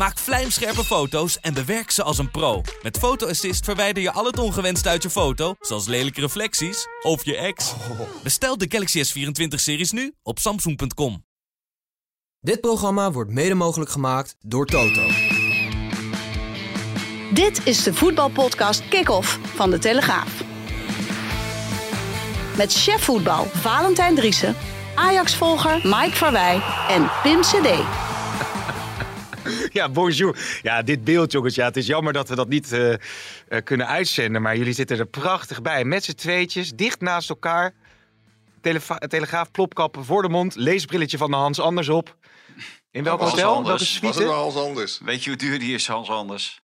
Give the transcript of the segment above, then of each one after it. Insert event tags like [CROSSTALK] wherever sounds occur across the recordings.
Maak vlijmscherpe foto's en bewerk ze als een pro. Met Photo Assist verwijder je al het ongewenst uit je foto, zoals lelijke reflecties of je ex. Bestel de Galaxy S24-series nu op samsung.com. Dit programma wordt mede mogelijk gemaakt door Toto. Dit is de voetbalpodcast Kick-Off van De Telegraaf. Met chef voetbal Valentijn Driessen, Ajax-volger Mike Verwij en Pim CD. [LAUGHS] Ja, bonjour. Ja, dit beeld, jongens. Ja, het is jammer dat we dat niet eh, eh, kunnen uitzenden. Maar jullie zitten er prachtig bij. Met z'n tweetjes, dicht naast elkaar. Telegraaf, plopkappen voor de mond. Leesbrilletje van de Hans Anders op. In welk Hans hotel? Anders. Welke Was suite? het wel Hans Anders? Weet je hoe duur die is, Hans Anders?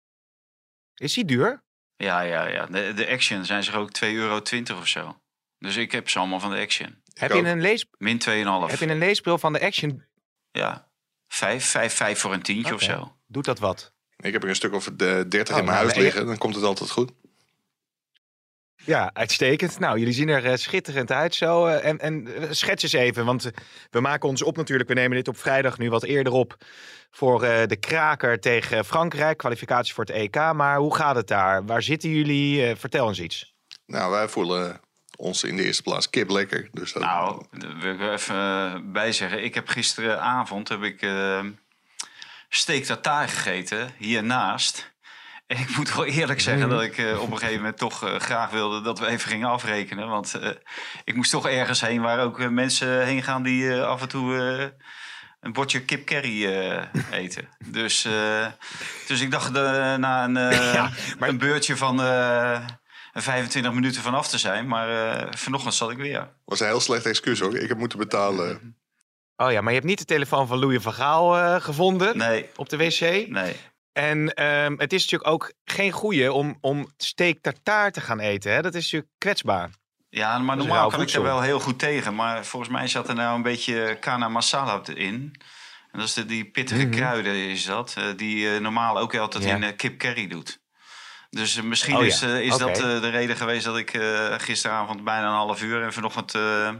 Is die duur? Ja, ja, ja. De, de Action zijn ze ook 2,20 euro of zo. Dus ik heb ze allemaal van de Action. Heb ook. je, een lees Min 2,5. heb je een leesbril van de Action? Ja. Vijf, vijf, vijf voor een tientje of zo. Doet dat wat? Ik heb er een stuk of de 30 Oh, in mijn nou, huis nee, liggen. Dan komt het altijd goed. Ja, uitstekend. Nou, jullie zien er eh, schitterend uit zo. eh, en, en eh, schets eens even, want we maken ons op natuurlijk. We nemen dit op vrijdag nu wat eerder op voor eh, de kraker tegen Frankrijk. Kwalificatie voor het EK. Maar hoe gaat het daar? Waar zitten jullie? Vertel eens iets. Nou, wij voelen ons in de eerste plaats kip lekker. Dus dat, Nou, daar wil ik er even eh, bij zeggen. Ik heb gisteravond heb ik, eh steak tartare gegeten, hiernaast. En ik moet wel eerlijk zeggen dat ik eh, op een gegeven moment toch graag wilde dat we even gingen afrekenen. Want eh, ik moest toch ergens heen waar ook mensen heen gaan die eh, af en toe eh, een bordje kip curry eh, eten. Dus, eh, dus ik dacht eh, na een, eh, [LAUGHS] Ja, maar- een beurtje van eh 25 minuten vanaf te zijn. Maar eh, vanochtend zat ik weer. was een heel slecht excuus hoor. Ik heb moeten betalen. [LAUGHS] Oh ja, maar je hebt niet de telefoon van Louis van Gaal eh, gevonden Nee, op de wc. nee. En ehm, het is natuurlijk ook geen goeie om, om steak tartaar te gaan eten. Hè? Dat is natuurlijk kwetsbaar. Ja, maar normaal kan ik er wel heel goed tegen. Maar volgens mij zat er nou een beetje kana masala in. En dat is de, die pittige Mhm. kruiden is dat. eh, die je normaal ook altijd Ja. in eh, kip curry doet. Dus eh, misschien Oh ja, is, eh, is dat eh, de reden geweest dat ik eh, gisteravond bijna een half uur... en vanochtend eh,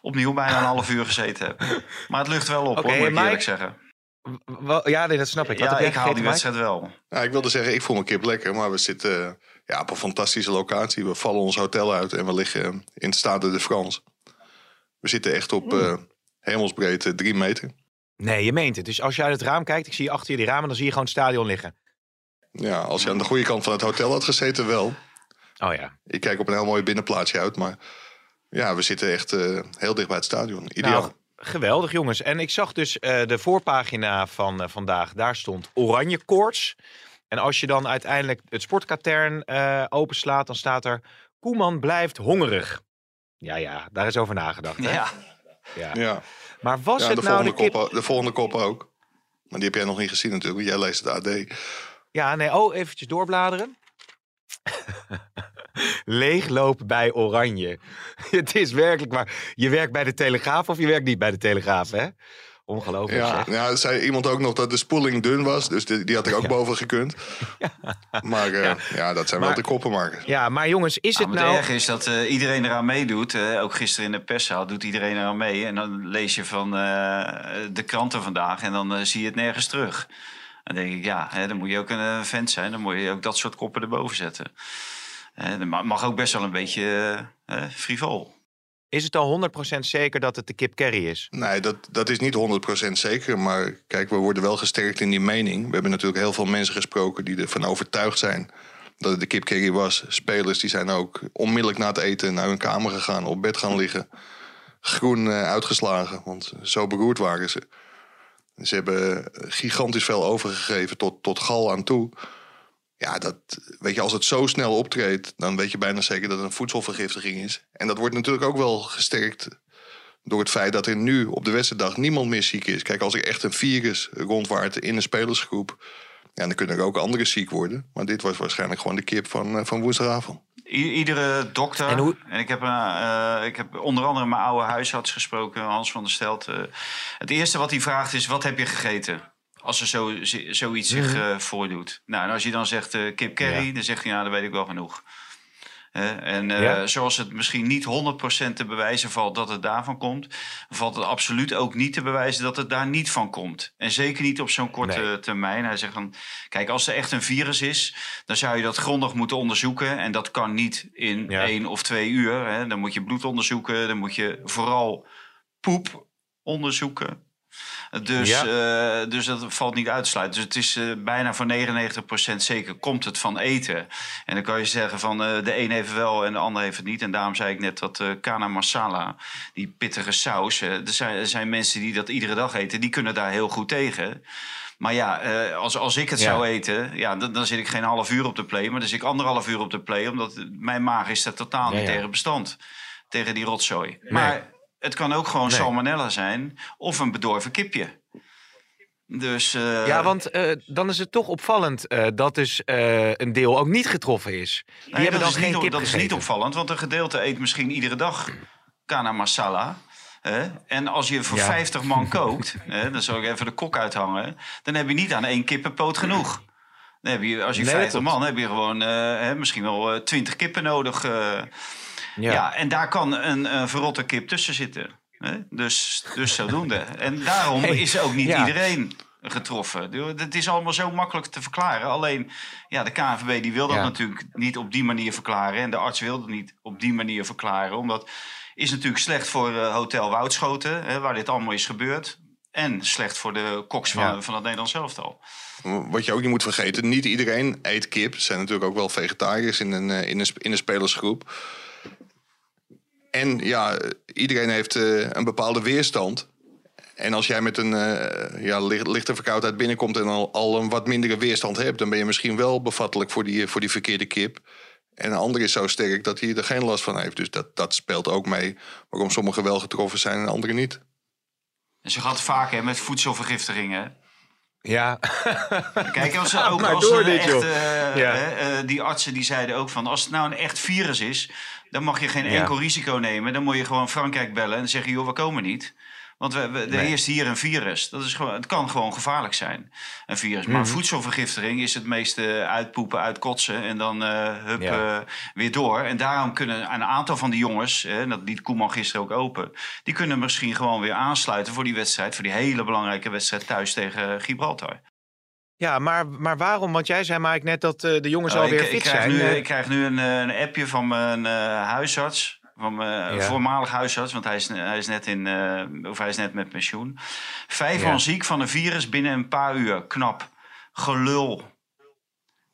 opnieuw bijna een half uur gezeten heb. [LAUGHS] Maar het lucht wel op, Oké, hoor, moet ik zeggen. Ja, nee, dat snap ik. Wat Ja, ik haal die wedstrijd wel. Nou, ik wilde zeggen, ik voel me kip lekker. Maar we zitten ja, op een fantastische locatie. We vallen ons hotel uit en we liggen in het Stade de France. We zitten echt op eh hemelsbreedte drie meter. Nee, je meent het. Dus als je uit het raam kijkt, ik zie je achter je die ramen, dan zie je gewoon het stadion liggen. Ja, als je aan de goede kant van het hotel had gezeten, wel. Oh ja. Ik kijk op een heel mooi binnenplaatsje uit. Maar ja, we zitten echt eh, heel dicht bij het stadion. Ideaal. Nou, geweldig jongens. En ik zag dus eh, de voorpagina van eh, vandaag. Daar stond oranje koorts. En als je dan uiteindelijk het sportkatern eh, openslaat, dan staat er... Koeman blijft hongerig. Ja, ja, daar is over nagedacht. Hè? Ja. Ja. ja. Maar was Ja, het de, nou de volgende kip... kop, ook- de volgende kop ook. Maar die heb jij nog niet gezien natuurlijk, want jij leest het AD. Ja, nee, oh, eventjes doorbladeren. [LAUGHS] Leeglopen bij Oranje. [LAUGHS] Het is werkelijk waar. Je werkt bij de Telegraaf of je werkt niet bij de Telegraaf, hè? Ongelooflijk, Ja, zeg. ja, zei iemand ook nog dat de spoeling dun was. Dus die, die had ik [LAUGHS] ook boven gekund. Maar eh, ja. dat zijn Maar- wel de koppenmakers. Ja, maar jongens, is het maar nou... het erge is dat eh, iedereen eraan meedoet. eh, ook gisteren in de perszaal doet iedereen eraan mee. En dan lees je van eh, de kranten vandaag en dan zie je het nergens terug. Dan denk ik, ja, hè, dan moet je ook een eh, vent zijn. Dan moet je ook dat soort koppen erboven zetten. Eh, dat ma- mag ook best wel een beetje eh, eh, frivol. Is het al 100% zeker dat het de kip curry is? Nee, dat, dat is niet 100% zeker. Maar kijk, we worden wel gesterkt in die mening. We hebben natuurlijk heel veel mensen gesproken die ervan overtuigd zijn dat het de kipcurry was. Spelers die zijn ook onmiddellijk na het eten naar hun kamer gegaan, op bed gaan liggen. Groen eh, uitgeslagen, want zo beroerd waren ze. Ze hebben gigantisch veel overgegeven tot, tot gal aan toe. Ja, dat, weet je, als het zo snel optreedt, dan weet je bijna zeker dat het een voedselvergiftiging is. En dat wordt natuurlijk ook wel gesterkt door het feit dat er nu op de wedstrijddag niemand meer ziek is. Kijk, als er echt een virus rondwaart in een spelersgroep, ja, dan kunnen er ook anderen ziek worden. Maar dit was waarschijnlijk gewoon de kip van, eh, van woensdagavond. I- iedere dokter. En En, hoe- ik, heb, eh, ik heb onder andere mijn oude huisarts gesproken, Hans van der Stelt. eh. het eerste wat hij vraagt is: wat heb je gegeten? Als er zo, zoiets zich Mhm. eh, voordoet. Nou, en als je dan zegt kip curry, Ja. dan zegt hij: ja, dat weet ik wel genoeg. Hè? en eh, Ja. zoals het misschien niet 100% te bewijzen valt dat het daarvan komt, valt het absoluut ook niet te bewijzen dat het daar niet van komt. En zeker niet op zo'n korte Nee. termijn. Hij zegt van, kijk, als er echt een virus is, dan zou je dat grondig moeten onderzoeken. En dat kan niet in Ja. één of twee uur. Hè. Dan moet je bloed onderzoeken, dan moet je vooral poep onderzoeken. Dus, eh, dus dat valt niet uit te sluiten. Dus het is eh, bijna voor 99% zeker komt het van eten. En dan kan je zeggen van eh, de een heeft wel en de ander heeft het niet. En daarom zei ik net dat kana masala, die pittige saus. er, zijn, er zijn mensen die dat iedere dag eten, die kunnen daar heel goed tegen. Maar ja, als, als ik het Ja. zou eten, ja, dan, dan zit ik geen half uur op de play. Maar dan zit ik anderhalf uur op de play, omdat mijn maag is er totaal Ja, niet tegen bestand. Tegen die rotzooi. Maar het kan ook gewoon Nee. salmonella zijn of een bedorven kipje. Dus eh, Ja, want eh, dan is het toch opvallend eh, dat dus een deel ook niet getroffen is. Die nee, hebben dat, dan is geen niet, kip dat is niet opvallend, want een gedeelte eet misschien iedere dag kana masala. Hè? En als je voor Ja. 50 man [LAUGHS] kookt, hè, dan zal ik even de kok uithangen, dan heb je niet aan één kippenpoot genoeg. Dan heb je, als je Nee, dat 50 klopt. man, heb je gewoon hè, misschien wel eh, 20 kippen nodig. Ja. Ja. en daar kan een, een verrotte kip tussen zitten. Hè? Dus, dus zodoende. En daarom Hey, is ook niet ja. iedereen getroffen. Het is allemaal zo makkelijk te verklaren. Alleen, ja, de KNVB die wil dat Ja. natuurlijk niet op die manier verklaren. En de arts wil het niet op die manier verklaren. Omdat is natuurlijk slecht voor eh, Hotel Woudschoten, hè, waar dit allemaal is gebeurd. En slecht voor de koks van, Ja. van het Nederlands elftal. Wat je ook niet moet vergeten, niet iedereen eet kip. Er zijn natuurlijk ook wel vegetariërs in een, eh, in een, in een spelersgroep. En ja, iedereen heeft eh, een bepaalde weerstand. En als jij met een eh, ja, licht- lichte verkoudheid binnenkomt en al, al een wat mindere weerstand hebt, dan ben je misschien wel bevattelijk voor die, voor die verkeerde kip. En een ander is zo sterk dat hij er geen last van heeft. Dus dat, dat speelt ook mee waarom sommigen wel getroffen zijn en anderen niet. En ze gaat vaak hè, met voedselvergiftigingen. Ja. [LAUGHS] Kijk, als, ze ook als echt, eh, Ja. eh, die artsen die zeiden ook van... als het nou een echt virus is, dan mag je geen Ja. enkel risico nemen. Dan moet je gewoon Frankrijk bellen en zeggen... joh, we komen niet. Want we, we, er Nee. heerst hier een virus. Dat is gewoon, het kan gewoon gevaarlijk zijn, een virus. Maar Mhm. voedselvergiftiging is het meeste uitpoepen, uitkotsen... en dan eh hup, Ja. eh, weer door. En daarom kunnen een aantal van die jongens... Hè, dat liet Koeman gisteren ook open... die kunnen misschien gewoon weer aansluiten voor die wedstrijd... voor die hele belangrijke wedstrijd thuis tegen Gibraltar. Ja, maar, maar waarom? Want jij zei maar ik net dat eh, de jongens Oh, alweer ik, fit ik krijg zijn. Nu, Eh, ik krijg nu een, eh, een appje van mijn huisarts. Van mijn Ja. voormalig huisarts, want hij is, hij, is net in, of hij is net met pensioen. Vijf Ja. ziek van een virus binnen een paar uur. Knap. Gelul.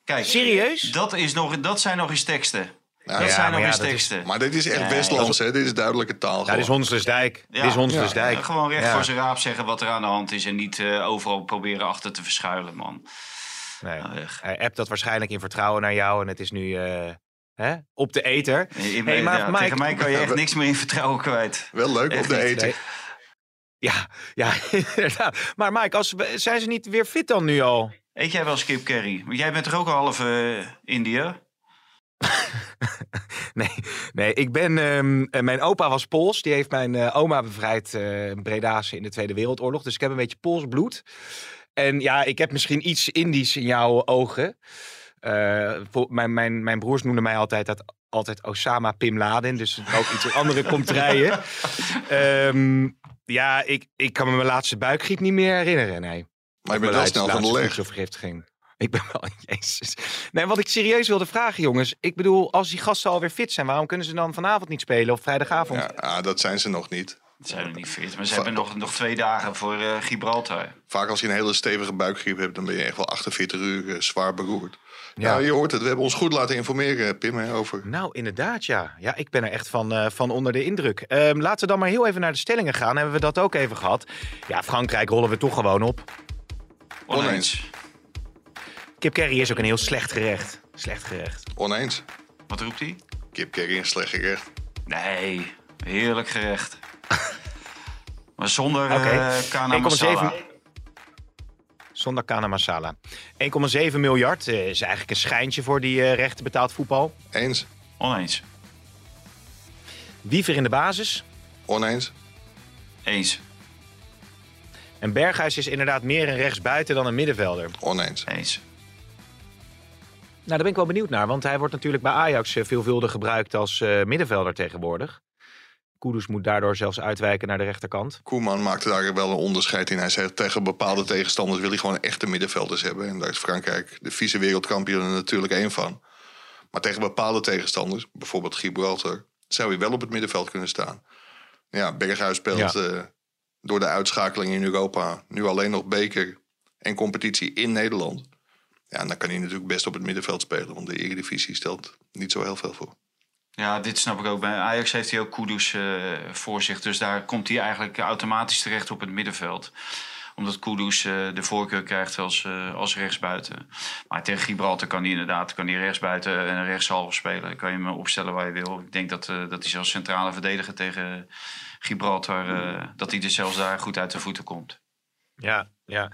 Kijk, Serieus? dat, is nog, dat zijn nog eens teksten. Ja, dat ja, zijn maar nog ja, eens dat is- teksten. Maar dit is echt Nee. Westlands, hè? Dit is duidelijke taal. ja, dit is. Honslersdijk. Ja. Dit is Honslersdijk. Gewoon recht Ja. voor zijn raap zeggen wat er aan de hand is... en niet eh, overal proberen achter te verschuilen, man. Nee. Nou. Hij appt dat waarschijnlijk in vertrouwen naar jou en het is nu eh, hè, op de eter. In- Hey, maar ja, Mike- tegen mij kan je echt niks meer in vertrouwen kwijt. Wel leuk Echt op de. Nee. Ja, ja, [LAUGHS] inderdaad. Maar Mike, als, zijn ze niet weer fit dan nu al? Eet jij wel skip curry? Want jij bent toch ook half eh Indiër? [LAUGHS] Nee, nee ik ben. ehm, eh, mijn opa was Pools. Die heeft mijn eh, oma bevrijd, Bredaanse in de Tweede Wereldoorlog. Dus ik heb een beetje Pools bloed. En ja, ik heb misschien iets Indisch in jouw ogen. Voor- mijn, mijn, mijn broers noemden mij altijd, dat, altijd Osama Pim Laden. Dus ook iets andere contraien. [LAUGHS] Ehm ja, ik, ik kan me mijn laatste buikgriep niet meer herinneren. Nee. Maar je bent wel snel van de leg. Ik ben wel, [LAUGHS] jezus. Nee, wat ik serieus wilde vragen, jongens. Ik bedoel, als die gasten alweer fit zijn, waarom kunnen ze dan vanavond niet spelen of vrijdagavond? Ja, ah, dat zijn ze nog niet. Dat zijn er niet fit. Maar ze hebben nog, nog twee dagen voor eh, Gibraltar. Vaak als je een hele stevige buikgriep hebt, dan ben je echt wel 48 uur eh, zwaar beroerd. Ja. Ja. je hoort het. We hebben ons goed laten informeren, Pim, hè, over. Nou, inderdaad, ja. Ja, ik ben er echt van, eh, van onder de indruk. Ehm, laten we dan maar heel even naar de stellingen gaan. Hebben we dat ook even gehad? Ja, Frankrijk rollen we toch gewoon op. Oneens. Kip curry is ook een heel slecht gerecht. Slecht gerecht. Oneens. Wat roept hij? Kip curry een slecht gerecht. Nee, heerlijk gerecht. [LAUGHS] maar zonder Oké. eh kana 1,7 masala. Zonder kana masala. 1,7 miljard eh, is eigenlijk een schijntje voor die eh rechten betaald voetbal. Eens. Oneens. Wiever in de basis. Oneens? Eens. En Berghuis is inderdaad meer een rechtsbuiten dan een middenvelder. Oneens. Eens. Nou, daar ben ik wel benieuwd naar. Want hij wordt natuurlijk bij Ajax eh, veelvuldig gebruikt als eh, middenvelder tegenwoordig. Kudus moet daardoor zelfs uitwijken naar de rechterkant. Koeman maakte daar wel een onderscheid in. Hij zei tegen bepaalde tegenstanders wil hij gewoon echte middenvelders hebben. En daar is Frankrijk, de vice wereldkampioen, er natuurlijk één van. Maar tegen bepaalde tegenstanders, bijvoorbeeld Gibraltar, zou hij wel op het middenveld kunnen staan. Ja, Berghuis speelt Ja. eh, door de uitschakeling in Europa nu alleen nog beker en competitie in Nederland. Ja, en dan kan hij natuurlijk best op het middenveld spelen, want de Eredivisie stelt niet zo heel veel voor. Ja, dit snap ik ook. Bij Ajax heeft hij ook Kudus eh, voor zich. Dus daar komt hij eigenlijk automatisch terecht op het middenveld. Omdat Kudus eh, de voorkeur krijgt als, eh, als rechtsbuiten. Maar tegen Gibraltar kan hij inderdaad kan hij rechtsbuiten en rechtshalve spelen. Dan kan je hem opstellen waar je wil. Ik denk dat, eh, dat hij zelfs centrale verdediger tegen Gibraltar... eh, dat hij er zelfs daar goed uit de voeten komt. Ja, ja.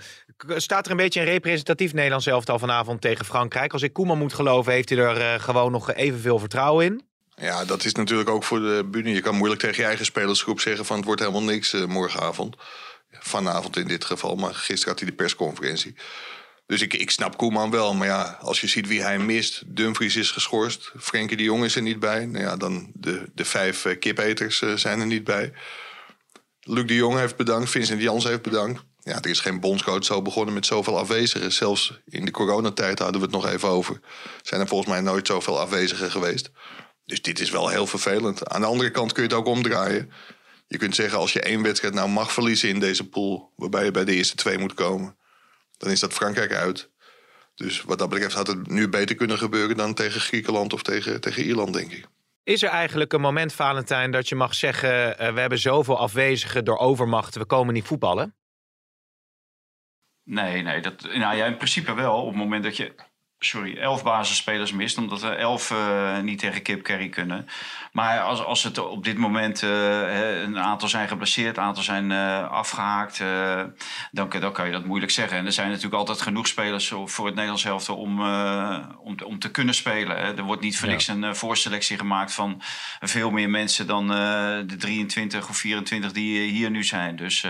Staat er een beetje een representatief Nederlands elftal vanavond tegen Frankrijk? Als ik Koeman moet geloven, heeft hij er eh, gewoon nog evenveel vertrouwen in. Ja, dat is natuurlijk ook voor de bühne. Je kan moeilijk tegen je eigen spelersgroep zeggen van het wordt helemaal niks eh, morgenavond. Vanavond in dit geval, maar gisteren had hij de persconferentie. Dus ik, ik snap Koeman wel. Maar ja, als je ziet wie hij mist. Dumfries is geschorst. Frenkie de Jong is er niet bij. Nou ja, dan de, de vijf eh, kipeters zijn er niet bij. Luc de Jong heeft bedankt. Vincent Jans heeft bedankt. Ja, er is geen bondscoach zo begonnen met zoveel afwezigen. Zelfs in de coronatijd hadden we het nog even over. Zijn er volgens mij nooit zoveel afwezigen geweest. Dus dit is wel heel vervelend. Aan de andere kant kun je het ook omdraaien. Je kunt zeggen, als je één wedstrijd nou mag verliezen in deze pool... waarbij je bij de eerste twee moet komen... dan is dat Frankrijk uit. Dus wat dat betreft had het nu beter kunnen gebeuren... dan tegen Griekenland of tegen, tegen Ierland, denk ik. Is er eigenlijk een moment, Valentijn, dat je mag zeggen... eh, we hebben zoveel afwezigen door overmacht, we komen niet voetballen? Nee, nee. Dat, nou ja, in principe wel. Op het moment dat je sorry, elf basisspelers mist. Omdat er elf eh, niet tegen Kip Carry kunnen. Maar als, als het op dit moment eh, een aantal zijn geblesseerd, een aantal zijn eh, afgehaakt. eh, dan, dan kan je dat moeilijk zeggen. En er zijn natuurlijk altijd genoeg spelers voor het Nederlands elftal om, om, te- om te kunnen spelen. Hè. Er wordt niet voor Ja. niks een voorselectie gemaakt van veel meer mensen dan de 23 of 24 die hier nu zijn. Dus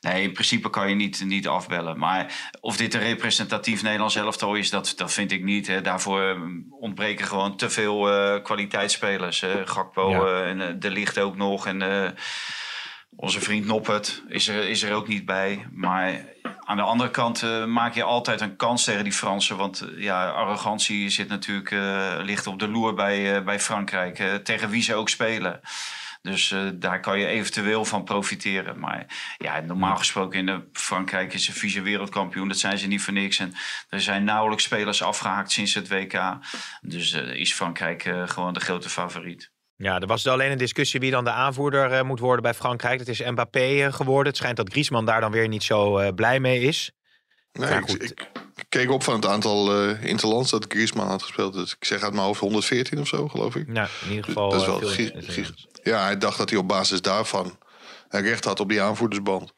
nee, in principe kan je niet, niet afbellen. Maar of dit een representatief Nederlands elftal is, dat, dat vind ik niet. Hè. Daarvoor ontbreken gewoon te veel kwaliteitsspelers. Hè. Gakpo Ja. eh, en eh, De Ligt ook nog. En eh, onze vriend Noppert is er, is er ook niet bij. Maar aan de andere kant eh, maak je altijd een kans tegen die Fransen. Want eh, ja, arrogantie zit natuurlijk eh, ligt op de loer bij, eh, bij Frankrijk. eh, tegen wie ze ook spelen. Dus eh, daar kan je eventueel van profiteren. Maar ja, normaal gesproken in de Frankrijk is een vieze wereldkampioen. Dat zijn ze niet voor niks. En er zijn nauwelijks spelers afgehaakt sinds het WK. Dus eh, is Frankrijk eh, gewoon de grote favoriet. Ja, er was alleen een discussie wie dan de aanvoerder eh, moet worden bij Frankrijk. Dat is Mbappé geworden. Het schijnt dat Griezmann daar dan weer niet zo eh, blij mee is. Nee, Maar goed. ik keek op van het aantal eh interlands dat Griezmann had gespeeld. Dus ik zeg uit mijn hoofd 114 of zo, geloof ik. Nou, in ieder geval. dat is wel Ja, hij dacht dat hij op basis daarvan recht had op die aanvoerdersband.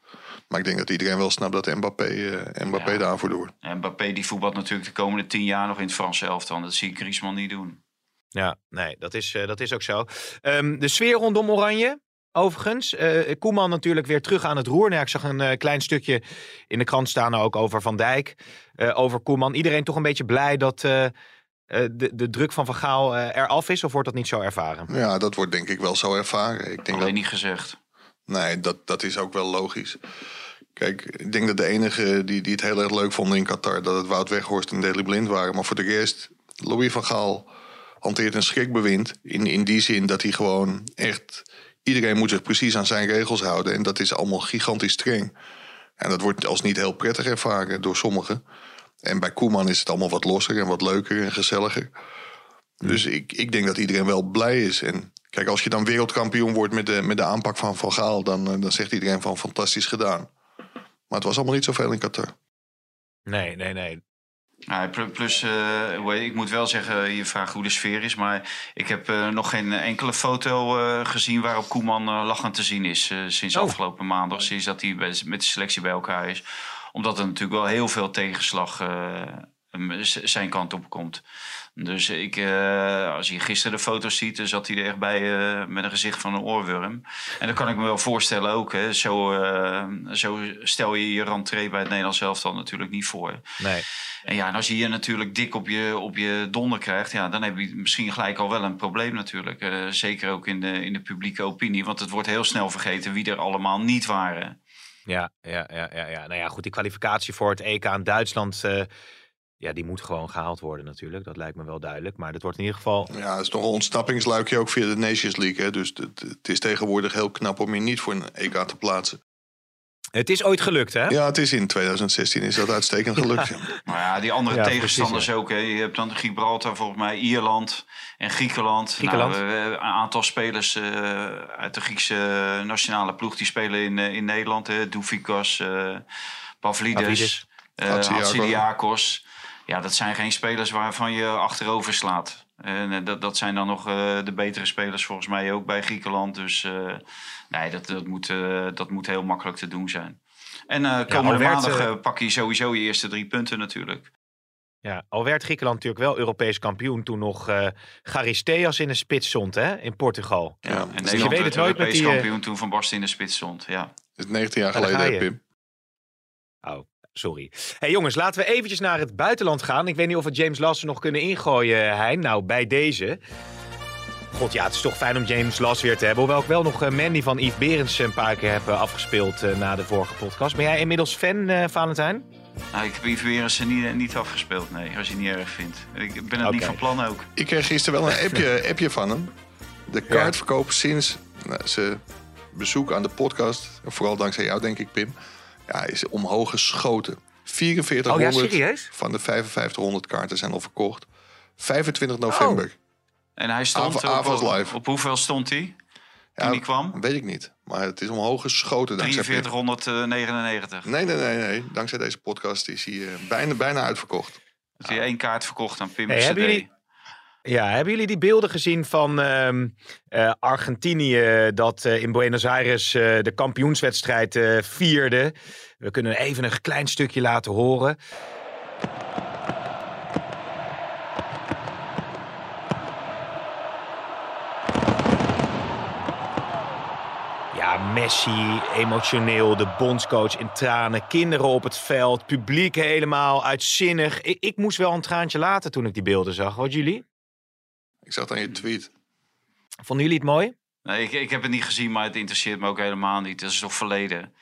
Maar ik denk dat iedereen wel snapt dat Mbappé, eh, Mbappé Ja. de aanvoerder wordt. En Mbappé die voetbalt natuurlijk de komende tien jaar nog in het Franse elftal. Dat zie ik Griezmann niet doen. Ja, nee, dat is, eh, dat is ook zo. Ehm, de sfeer rondom Oranje, overigens. Eh, Koeman natuurlijk weer terug aan het roer. Nou, ik zag een eh, klein stukje in de krant staan ook over Van Dijk. eh, over Koeman. Iedereen toch een beetje blij dat de, de druk van Van Gaal eh, eraf is? Of wordt dat niet zo ervaren? Ja, dat wordt denk ik wel zo ervaren. Ik denk Alleen dat, niet gezegd. nee, dat, dat is ook wel logisch. Kijk, ik denk dat de enige die, die het heel erg leuk vonden in Qatar... dat het Wout Weghorst en Daley Blind waren. Maar voor de rest, Louis van Gaal hanteert een schrikbewind. In, in die zin dat hij gewoon echt... Iedereen moet zich precies aan zijn regels houden. En dat is allemaal gigantisch streng. En dat wordt als niet heel prettig ervaren door sommigen. En bij Koeman is het allemaal wat losser en wat leuker en gezelliger. Dus ik, ik denk dat iedereen wel blij is. En kijk, als je dan wereldkampioen wordt met de, met de aanpak van Van Gaal... Dan, eh, dan zegt iedereen van fantastisch gedaan. Maar het was allemaal niet zoveel in Qatar. Nee, nee, nee. Nou, pl- plus, eh, ik moet wel zeggen, je vraagt hoe de sfeer is. Maar ik heb eh, nog geen enkele foto eh, gezien waarop Koeman eh, lachend te zien is. eh, sinds Oh. afgelopen maandag. Sinds dat hij bij- met de selectie bij elkaar is. Omdat er natuurlijk wel heel veel tegenslag eh, zijn kant op komt. Dus ik, eh, als je gisteren de foto's ziet, dan zat hij er echt bij eh, met een gezicht van een oorworm. En dat kan ik me wel voorstellen ook. Hè. Zo, zo stel je je rentree bij het Nederlands elftal natuurlijk niet voor. Nee. En ja, en als je hier natuurlijk dik op je, op je donder krijgt, ja, dan heb je misschien gelijk al wel een probleem natuurlijk. Zeker ook in de, in de publieke opinie, want het wordt heel snel vergeten wie er allemaal niet waren. Ja, ja, ja, ja, ja. Nou ja, goed, die kwalificatie voor het EK in Duitsland, eh, ja, die moet gewoon gehaald worden natuurlijk. Dat lijkt me wel duidelijk. Maar dat wordt in ieder geval... Ja, het is nog een ontsnappingsluikje ook via de Nations League. Hè? Dus het, het is tegenwoordig heel knap om je niet voor een EK te plaatsen. Het is ooit gelukt, hè? Ja, het is in 2016 is dat uitstekend gelukt. ja. Maar ja, die andere Ja, tegenstanders precies, ook. Hè. Je hebt dan Gibraltar, volgens mij Ierland en Griekenland. Griekenland. Nou, eh, een aantal spelers eh, uit de Griekse nationale ploeg die spelen in, eh, in Nederland. Hè. Doufikas, eh Pavlidis, Pavlidis. eh. Ja, dat zijn geen spelers waarvan je achterover slaat. En eh, dat, dat zijn dan nog eh, de betere spelers volgens mij ook bij Griekenland. Dus eh, nee, dat, dat, moet, dat moet heel makkelijk te doen zijn. En eh komende werd, maandag pak je sowieso je eerste drie punten natuurlijk. Ja, al werd Griekenland natuurlijk wel Europees kampioen toen nog eh Charisteas in de spits stond, hè? In Portugal. Ja, Ja, en dus je Nederland weet werd het nooit met Europees die, kampioen toen Van Basten in de spits stond. Ja. Het is 19 jaar Ja, geleden. Pim. Oh, sorry. hey, jongens, laten we eventjes naar het buitenland gaan. Ik weet niet of we James Lassen nog kunnen ingooien, Hein. Nou, bij deze. God, ja, het is toch fijn om James Lass weer te hebben. Hoewel ik wel nog eh, Mandy van Yves Berends een paar keer heb eh, afgespeeld eh, na de vorige podcast. Ben jij inmiddels fan, eh Valentijn? Nou, ik heb Yves niet, niet afgespeeld, nee, als je het niet erg vindt. Ik ben het niet Oké. van plan ook. Ik kreeg gisteren wel een [LAUGHS] appje, appje van hem. De kaartverkoop sinds nou, zijn bezoek aan de podcast, vooral dankzij jou denk ik Pim, ja, is omhoog geschoten. 4400 Oh ja, serieus? van de 5500 kaarten zijn al verkocht. 25 november. En hij stond Ava- op, live. op hoeveel stond hij toen Ja, hij kwam? Weet ik niet, maar het is omhoog geschoten dankzij Pim. 4399. Nee, nee, nee, nee. Dankzij deze podcast is hij eh, bijna, bijna uitverkocht. Dat hij één kaart verkocht aan Pim Hey, CD. hebben jullie- Ja, hebben jullie die beelden gezien van ehm, eh, Argentinië dat eh, in Buenos Aires eh, de kampioenswedstrijd vierde? We kunnen even een klein stukje laten horen. Ja, Messi, emotioneel, de bondscoach in tranen, kinderen op het veld, publiek helemaal uitzinnig. Ik, ik moest wel een traantje laten toen ik die beelden zag. Wat jullie? Ik zag aan je tweet. Vonden jullie het mooi? Nee, ik, ik heb het niet gezien, maar het interesseert me ook helemaal niet. Dat is toch verleden.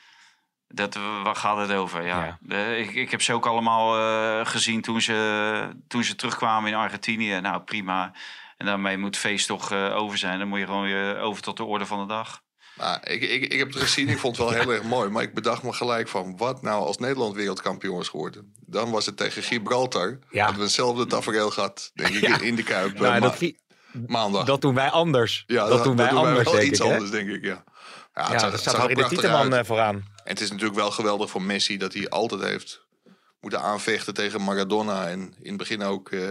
Dat, waar gaat het over? Ja. Ik, ik heb ze ook allemaal eh, gezien toen ze, toen ze terugkwamen in Argentinië. Nou, prima. En daarmee moet het feest toch eh, over zijn. Dan moet je gewoon weer over tot de orde van de dag. Nou, ik, ik, ik heb het gezien, ik vond het wel heel erg mooi. Maar ik bedacht me gelijk van, wat nou als Nederland wereldkampioen was geworden? Dan was het tegen Gibraltar. Ja. Hadden we hetzelfde tafereel gehad, denk ik, Ja. in- de Kuip. dat, maandag. dat doen wij anders. ja, dat, doen wij anders, wel denk iets ik. anders, denk ik, ja. Ja, het Ja, zag- dat staat in de Tieteman eh, vooraan. En het is natuurlijk wel geweldig voor Messi dat hij altijd heeft moeten aanvechten tegen Maradona. En in het begin ook eh,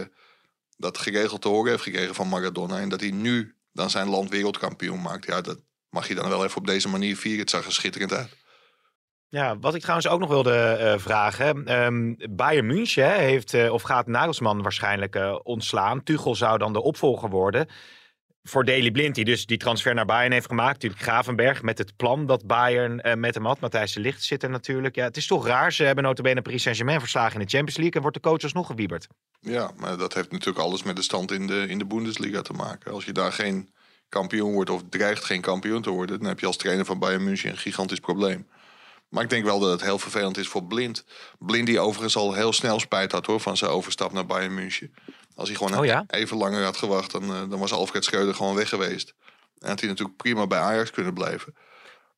dat geregeld te horen heeft gekregen van Maradona. En dat hij nu dan zijn land wereldkampioen maakt. Ja, dat mag je dan wel even op deze manier vieren. Het zag er schitterend uit. Ja, wat ik trouwens ook nog wilde eh, vragen. ehm Bayern München heeft, eh, of gaat Nagelsman waarschijnlijk eh, ontslaan. Tuchel zou dan de opvolger worden. Voor Daley Blind, die dus die transfer naar Bayern heeft gemaakt. Natuurlijk Gravenberg met het plan dat Bayern met hem had. Matthijs de Ligt zit er natuurlijk. Ja, het is toch raar. Ze hebben notabene Paris Saint-Germain verslagen in de Champions League. En wordt de coach alsnog gewieberd. Ja, maar dat heeft natuurlijk alles met de stand in de, in de Bundesliga te maken. Als je daar geen kampioen wordt of dreigt geen kampioen te worden... dan heb je als trainer van Bayern München een gigantisch probleem. Maar ik denk wel dat het heel vervelend is voor Blind. Blind die overigens al heel snel spijt had hoor, van zijn overstap naar Bayern München. Als hij gewoon Oh ja? even langer had gewacht, dan, eh, dan was Alfred Schreuder gewoon weg geweest. En had hij natuurlijk prima bij Ajax kunnen blijven.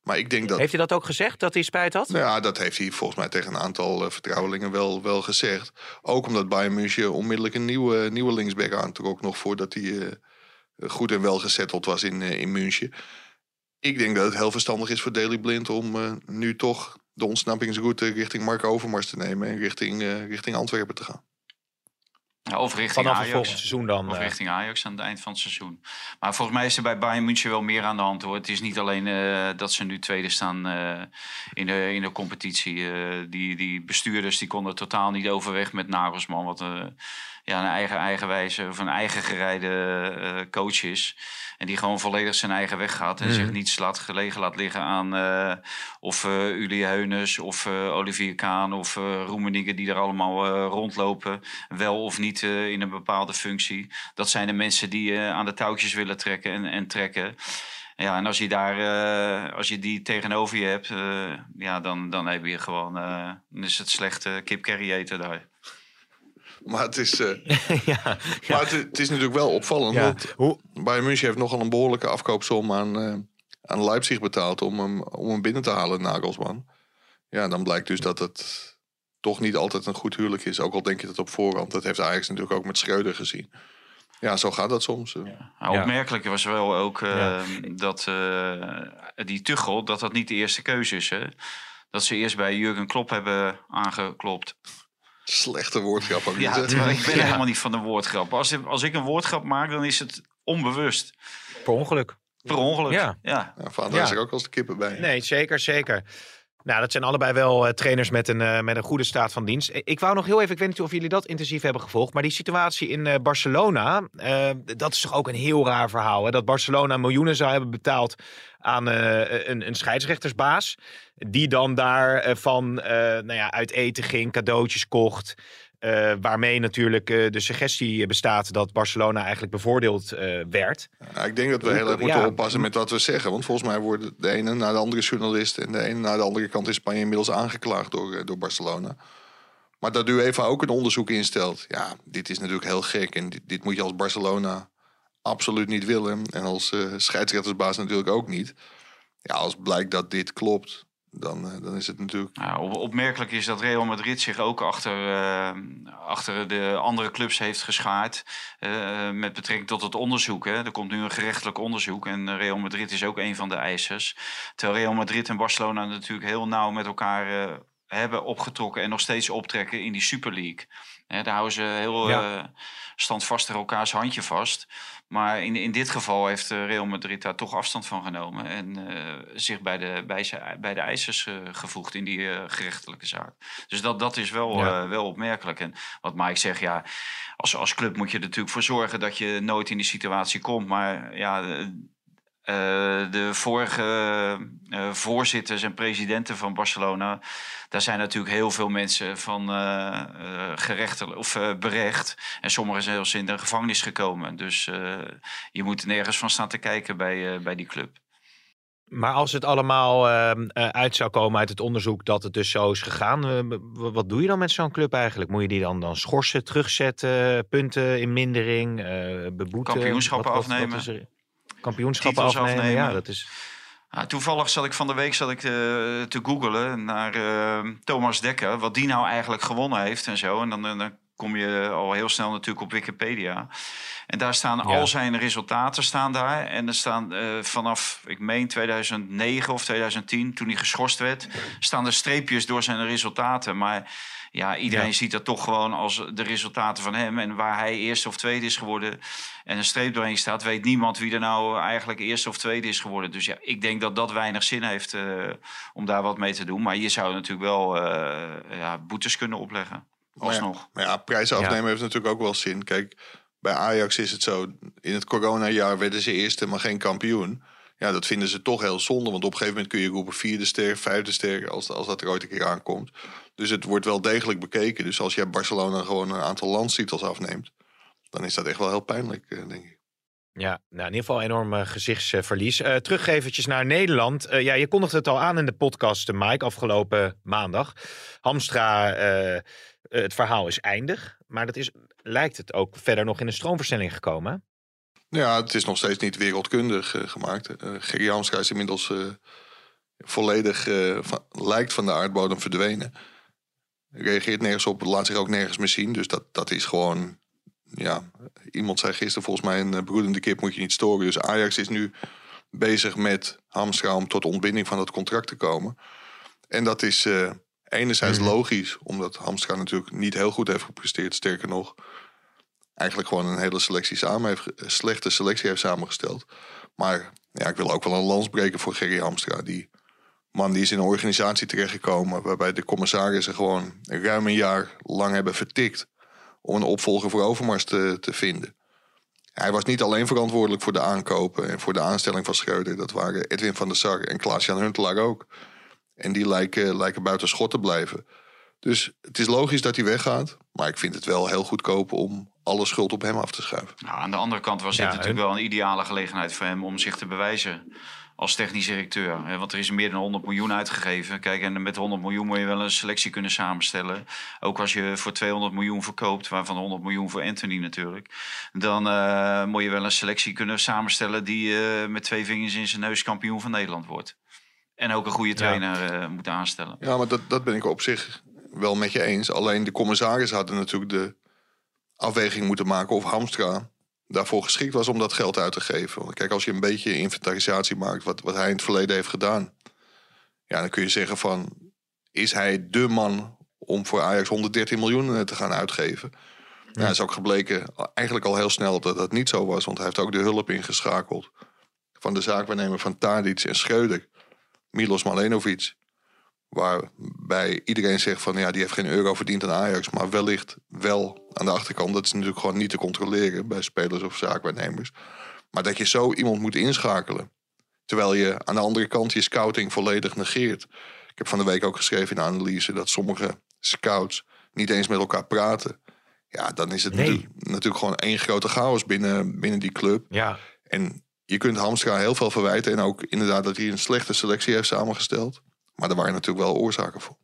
Maar ik denk dat... Heeft hij dat ook gezegd, dat hij spijt had? Nou ja, dat heeft hij volgens mij tegen een aantal eh, vertrouwelingen wel, wel gezegd. Ook omdat Bayern München onmiddellijk een nieuwe, nieuwe linksback aantrok... nog voordat hij eh, goed en wel gezetteld was in, eh, in München. Ik denk dat het heel verstandig is voor Daley Blind... om eh, nu toch de ontsnappingsroute richting Mark Overmars te nemen... en richting, eh, richting Antwerpen te gaan. Ja, of richting Vanaf het Ajax. volgend seizoen dan. Of eh. richting Ajax aan het eind van het seizoen. Maar volgens mij is er bij Bayern München wel meer aan de hand hoor. Het is niet alleen eh, dat ze nu tweede staan eh, in, de, in de competitie. Eh, die, die bestuurders die konden totaal niet overweg met Nagelsman. Wat eh, ja, een eigen eigenwijze of een eigen gerijde eh, coach is. En die gewoon volledig zijn eigen weg gaat. En Mhm. zich niets laat gelegen laat liggen aan eh, of eh Uli Heunes of Olivier Kaan of Roemenigge die er allemaal rondlopen. Wel of niet in een bepaalde functie. Dat zijn de mensen die aan de touwtjes willen trekken en, en trekken. Ja, en als je daar, als je die tegenover je hebt, ja, dan, dan heb je gewoon, dan is het slechte kip eten daar. Maar het is, eh, [LAUGHS] ja, maar het, het is natuurlijk wel opvallend. ja. Want Hoe, Bayern München heeft nogal een behoorlijke afkoopsom aan, eh, aan Leipzig betaald om hem, om hem binnen te halen, Nagelsman. Ja, dan blijkt dus dat het toch niet altijd een goed huwelijk is. Ook al denk je dat op voorhand. Dat heeft Ajax natuurlijk ook met Schreuder gezien. Ja, zo gaat dat soms. eh. Nou, Ja. Opmerkelijk was wel ook eh, Ja. dat eh, die Tuchel, dat dat niet de eerste keuze is. Hè? Dat ze eerst bij Jurgen Klopp hebben aangeklopt. Slechte woordgrap ook Ja, niet. ik ben Ja. helemaal niet van de woordgrap. Als, als ik een woordgrap maak, dan is het onbewust. per ongeluk. Per ongeluk. Ja. ja. Ja, vader Ja. is er ook als de kippen bij. Nee, zeker, zeker. Nou, dat zijn allebei wel eh, trainers met een, eh, met een goede staat van dienst. Ik wou nog heel even, ik weet niet of jullie dat intensief hebben gevolgd, maar die situatie in eh, Barcelona, dat is toch ook een heel raar verhaal. Hè? Dat Barcelona miljoenen zou hebben betaald aan een, een scheidsrechtersbaas, die dan daarvan eh nou ja, uit eten ging, cadeautjes kocht. Eh, waarmee natuurlijk eh, de suggestie bestaat dat Barcelona eigenlijk bevoordeeld eh, werd. Ja, ik denk dat we heel erg Ja. moeten oppassen met wat we zeggen. Want volgens mij worden de ene naar de andere journalist... en de ene naar de andere kant in Spanje inmiddels aangeklaagd door, door Barcelona. Maar dat UEFA ook een onderzoek instelt. Ja, dit is natuurlijk heel gek. En dit, dit moet je als Barcelona absoluut niet willen. En als scheidsrechtersbaas natuurlijk ook niet. Ja, als blijkt dat dit klopt, dan, eh, dan is het natuurlijk... Nou, op- opmerkelijk is dat Real Madrid zich ook achter, eh, achter de andere clubs heeft geschaard. eh, met betrekking tot het onderzoek. Hè. Er komt nu een gerechtelijk onderzoek. En Real Madrid is ook een van de eisers. Terwijl Real Madrid en Barcelona natuurlijk heel nauw met elkaar hebben opgetrokken. En nog steeds optrekken in die Super League. Daar houden ze heel Ja. eh, standvastig elkaars handje vast. Maar in, in dit geval heeft eh, Real Madrid daar toch afstand van genomen. En eh, zich bij de, bij, ze- bij de eisers gevoegd in die gerechtelijke zaak. Dus dat, dat is wel, Ja. wel opmerkelijk. En wat Mike zegt, ja, als, als club moet je er natuurlijk voor zorgen dat je nooit in die situatie komt. Maar ja. Eh, de vorige eh, voorzitters en presidenten van Barcelona, daar zijn natuurlijk heel veel mensen van eh, gerechtelijk of berecht. En sommigen zijn zelfs in de gevangenis gekomen. Dus je moet nergens van staan te kijken bij, bij die club. Maar als het allemaal ehm, eh, uit zou komen uit het onderzoek dat het dus zo is gegaan, wat doe je dan met zo'n club eigenlijk? Moet je die dan, dan schorsen, terugzetten, punten in mindering, beboeten? Kampioenschappen afnemen. Kampioenschappen Titels afnemen, ja, afnemen. dat is... Ah, toevallig zat ik van de week zat ik, eh, te googelen naar eh, Thomas Dekker, wat die nou eigenlijk gewonnen heeft en zo. En dan, eh, dan kom je al heel snel natuurlijk op Wikipedia. En daar staan Ja. al zijn resultaten staan daar. En er staan vanaf, ik meen 2009 of 2010, toen hij geschorst werd, staan er streepjes door zijn resultaten. Maar ja, iedereen Ja. ziet dat toch gewoon als de resultaten van hem. En waar hij eerste of tweede is geworden en een streep doorheen staat, weet niemand wie er nou eigenlijk eerste of tweede is geworden. Dus ja, ik denk dat dat weinig zin heeft eh, om daar wat mee te doen. Maar je zou natuurlijk wel eh, ja, boetes kunnen opleggen. Maar ja, Alsnog. Maar ja, prijzen Ja. afnemen heeft natuurlijk ook wel zin. Kijk, bij Ajax is het zo. In het coronajaar werden ze eerste, maar geen kampioen. Ja, dat vinden ze toch heel zonde. Want op een gegeven moment kun je roepen vierde ster, vijfde ster... als, als dat er ooit een keer aankomt. Dus het wordt wel degelijk bekeken. Dus als jij Barcelona gewoon een aantal landstitels afneemt... dan is dat echt wel heel pijnlijk, eh, denk ik. Ja, nou, in ieder geval enorm eh, gezichtsverlies. Eh terug naar Nederland. Ja, je kondigde het al aan in de podcast, Mike, afgelopen maandag. Hamstra, het verhaal is eindig. Maar dat is, lijkt het ook verder nog in een stroomversnelling gekomen. Ja, het is nog steeds niet wereldkundig eh, gemaakt. Uh, Hamstra is inmiddels eh, volledig... van- lijkt van de aardbodem verdwenen. Reageert nergens op, laat zich ook nergens meer zien. Dus dat, dat is gewoon... Ja, iemand zei gisteren volgens mij... een broedende kip moet je niet storen. Dus Ajax is nu bezig met Hamstra... om tot ontbinding van dat contract te komen. En dat is enerzijds Mhm. logisch... omdat Hamstra natuurlijk niet heel goed heeft gepresteerd. Sterker nog, eigenlijk gewoon een hele selectie samen heeft, slechte selectie heeft samengesteld. Maar ja, ik wil ook wel een lans breken voor Gerry Hamstra. Die man die is in een organisatie terechtgekomen waarbij de commissarissen gewoon ruim een jaar lang hebben vertikt om een opvolger voor Overmars te, te vinden. Hij was niet alleen verantwoordelijk voor de aankopen en voor de aanstelling van Schreuder. Dat waren Edwin van der Sar en Klaas-Jan Huntelaar ook. En die lijken, lijken buiten schot te blijven. Dus het is logisch dat hij weggaat. Maar ik vind het wel heel goedkoop om alle schuld op hem af te schuiven. Nou, aan de andere kant was dit Ja, natuurlijk wel een ideale gelegenheid voor hem om zich te bewijzen als technisch directeur. hè, Want er is meer dan 100 miljoen uitgegeven. Kijk, en met 100 miljoen moet je wel een selectie kunnen samenstellen. Ook als je voor 200 miljoen verkoopt, waarvan 100 miljoen voor Anthony natuurlijk. Dan eh, moet je wel een selectie kunnen samenstellen die eh, met twee vingers in zijn neus kampioen van Nederland wordt. En ook een goede trainer eh, moet aanstellen. Ja, maar dat, dat ben ik op zich wel met je eens. Alleen de commissaris hadden natuurlijk de afweging moeten maken of Hamstra daarvoor geschikt was om dat geld uit te geven. Want kijk, als je een beetje inventarisatie maakt wat, wat hij in het verleden heeft gedaan, ja, dan kun je zeggen van is hij de man om voor Ajax 113 miljoen eh, te gaan uitgeven? Ja, het is ook gebleken eigenlijk al heel snel dat dat niet zo was, want hij heeft ook de hulp ingeschakeld van de zaakwaarnemer van Tadic en Schreuder, Milos Malenovic. Waarbij iedereen zegt van ja, die heeft geen euro verdiend aan Ajax. Maar wellicht wel aan de achterkant. Dat is natuurlijk gewoon niet te controleren bij spelers of zaakwaarnemers. Maar dat je zo iemand moet inschakelen. Terwijl je aan de andere kant je scouting volledig negeert. Ik heb van de week ook geschreven in de analyse dat sommige scouts niet eens met elkaar praten. Ja, dan is het Nee. natuurlijk gewoon één grote chaos binnen, binnen die club. Ja, En je kunt Hamstra heel veel verwijten. En ook inderdaad dat hij een slechte selectie heeft samengesteld. Maar er waren natuurlijk wel oorzaken voor.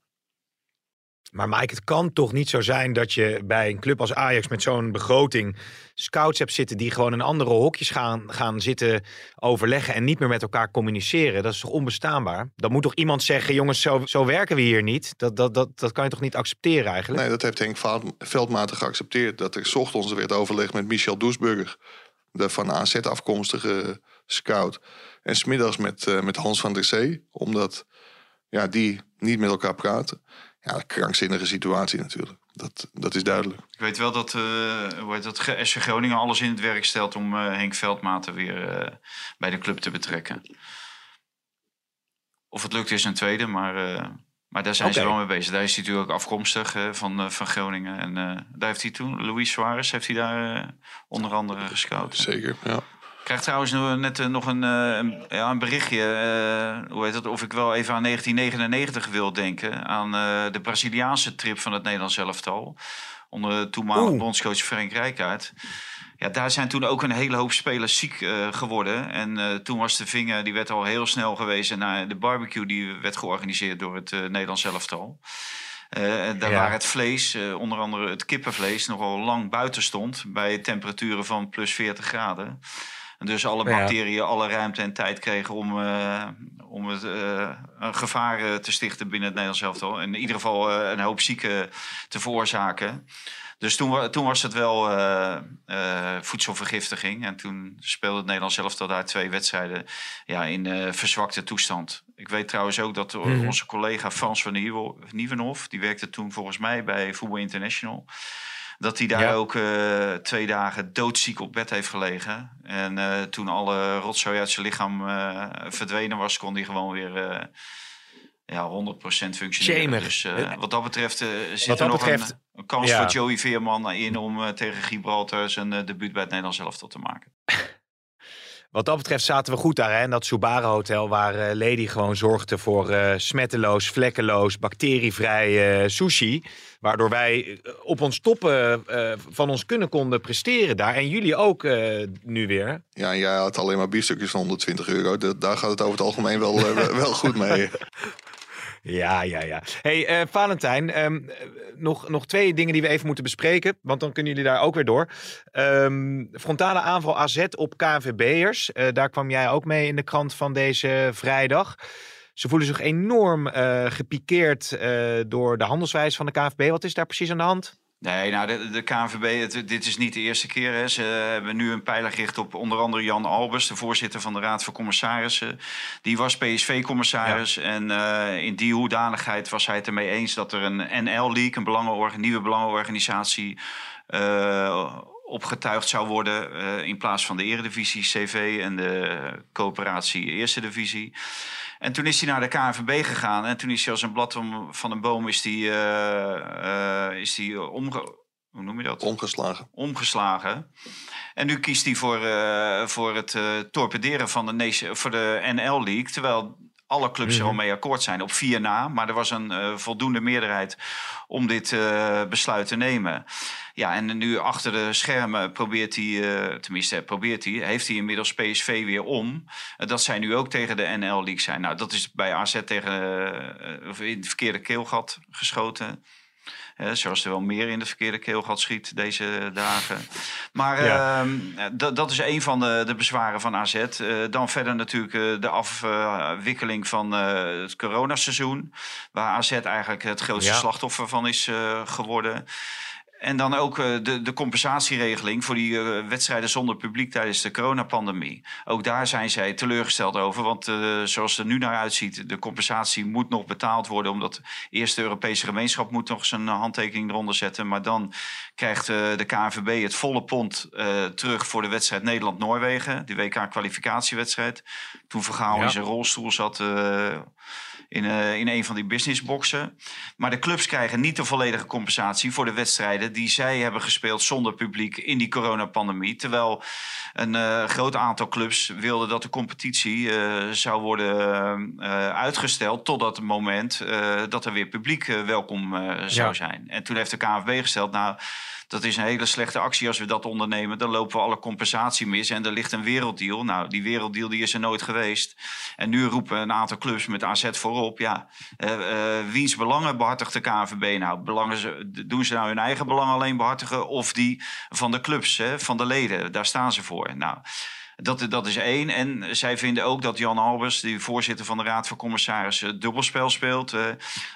maar Mike, het kan toch niet zo zijn dat je bij een club als Ajax met zo'n begroting scouts hebt zitten die gewoon in andere hokjes gaan, gaan zitten overleggen en niet meer met elkaar communiceren. Dat is toch onbestaanbaar? Dan moet toch iemand zeggen, jongens, zo, zo werken we hier niet. Dat, dat, dat, dat kan je toch niet accepteren eigenlijk? Nee, dat heeft Henk Veldmaten geaccepteerd. Dat er ochtends werd overlegd met Michel Doesburger. De van AZ afkomstige scout. En smiddags met, eh, met Hans van der Zee. Omdat ja, die niet met elkaar praten. Ja, een krankzinnige situatie natuurlijk. Dat, dat is duidelijk. Ik weet wel dat, eh hoe heet dat SC Groningen alles in het werk stelt om eh, Henk Veldmaten weer eh, bij de club te betrekken. Of het lukt is een tweede, maar, eh, maar daar zijn ze wel mee bezig. Daar is hij natuurlijk afkomstig van, eh, van Groningen. En eh, daar heeft hij toen, Luis Suarez, heeft hij daar onder andere gescout. Zeker, ja. Ik krijg trouwens net eh, nog een, eh, een, ja, een berichtje. eh, hoe heet dat? Of ik wel even aan 1999 wil denken. Aan eh, de Braziliaanse trip van het Nederlands elftal. Onder toenmalig Oeh. bondscoach Frank Rijkaard. Ja, daar zijn toen ook een hele hoop spelers ziek eh, geworden. En eh, toen was de vinger, die werd al heel snel gewezen naar de barbecue die werd georganiseerd door het eh, Nederlands elftal. Eh, daar Ja. waar het vlees, eh, onder andere het kippenvlees, nogal lang buiten stond. Bij temperaturen van plus 40 graden. En dus alle bacteriën alle ruimte en tijd kregen om, eh, om het, eh, een gevaar eh, te stichten binnen het Nederlands elftal. En in ieder geval een hoop zieken te veroorzaken. Dus toen, toen was het wel voedselvergiftiging. En toen speelde het Nederlands elftal daar twee wedstrijden ja, in verzwakte toestand. Ik weet trouwens ook dat Mhm. onze collega Frans van Nieuwen- Nieuwenhof... die werkte toen volgens mij bij Voetbal International... dat hij daar Ja. ook eh, twee dagen doodziek op bed heeft gelegen. En eh, toen alle rotzooi uit zijn lichaam eh, verdwenen was... kon hij gewoon weer... ja, 100% functioneren. Shamer. Dus wat dat betreft zit Wat er nog betreft, een, een kans ja. voor Joey Veerman in om tegen Gibraltar zijn debuut bij het Nederlands elftal te maken. Wat dat betreft zaten we goed daar, hè? in dat Subara Hotel, waar eh, Lady gewoon zorgde voor eh, smetteloos, vlekkeloos, bacterievrij eh, sushi. Waardoor wij op ons toppen van ons kunnen konden presteren daar. En jullie ook nu weer. Ja, en jij had alleen maar biefstukjes van 120 euro. Da- daar gaat het over het algemeen wel, wel- wel goed mee. [LAUGHS] Ja, ja, ja. hey, eh, Valentijn, ehm, eh, nog, nog twee dingen die we even moeten bespreken. Want dan kunnen jullie daar ook weer door. Ehm, frontale aanval AZ op KNVB'ers. Eh daar kwam jij ook mee in de krant van deze vrijdag. Ze voelen zich enorm eh, gepikeerd door de handelswijze van de KNVB. Wat is daar precies aan de hand? Nee, nou, de, de KNVB, het, dit is niet de eerste keer. Hè. Ze hebben nu een pijler gericht op onder andere Jan Albers, de voorzitter van de Raad van Commissarissen. Die was PSV-commissaris en eh, in die hoedanigheid was hij het ermee eens dat er een NL-league, een nieuwe belangenorganisatie, eh, opgetuigd zou worden eh, in plaats van de Eredivisie CV en de coöperatie Eerste Divisie. En toen is hij naar de KNVB gegaan en toen is hij als een blad van een boom is die, uh, is die omge hoe noem je dat? Omgeslagen. Omgeslagen. En nu kiest hij voor, voor het torpederen van de, Nation, voor de NL League. Terwijl alle clubs er al mhm. mee akkoord zijn op vier na. Maar er was een uh, voldoende meerderheid om dit uh, besluit te nemen. Ja, en nu achter de schermen probeert hij, uh, tenminste probeert hij, heeft hij inmiddels PSV weer om. dat zij nu ook tegen de NL League zijn. Nou, dat is bij AZ tegen, in het verkeerde keelgat geschoten zoals er wel meer in de verkeerde keelgat schiet deze dagen. Maar ehm, dat is een van de, de bezwaren van AZ. Uh, dan verder natuurlijk uh, de afwikkeling van uh, het coronaseizoen. Waar AZ eigenlijk het grootste slachtoffer van is geworden. En dan ook uh, de, de compensatieregeling voor die uh, wedstrijden zonder publiek tijdens de coronapandemie. Ook daar zijn zij teleurgesteld over. Want uh, zoals het er nu naar uitziet, de compensatie moet nog betaald worden. Omdat eerst de Europese gemeenschap moet nog zijn handtekening eronder zetten. Maar dan krijgt de KNVB het volle pond terug voor de wedstrijd Nederland-Noorwegen. Die WK-kwalificatiewedstrijd. Toen Vergaal in zijn rolstoel zat in, uh, in een van die businessboxen. Maar de clubs krijgen niet de volledige compensatie voor de wedstrijden die zij hebben gespeeld zonder publiek in die coronapandemie. Terwijl een uh, groot aantal clubs wilde dat de competitie uh, zou worden uitgesteld totdat het moment dat er weer publiek welkom zou zijn. En toen heeft de KNVB gesteld, nou dat is een hele slechte actie als we dat ondernemen. Dan lopen we alle compensatie mis en er ligt een werelddeal. Nou, die werelddeal die is er nooit geweest. En nu roepen een aantal clubs met AZ voorop. Ja, uh, uh, wiens belangen behartigt de KNVB nou? Belangen doen ze nou hun eigen belang alleen behartigen of die van de clubs, hè, van de leden? Daar staan ze voor. Nou... Dat, dat is één. En zij vinden ook dat Jan Albers, die voorzitter van de Raad van Commissarissen, dubbelspel speelt. Uh,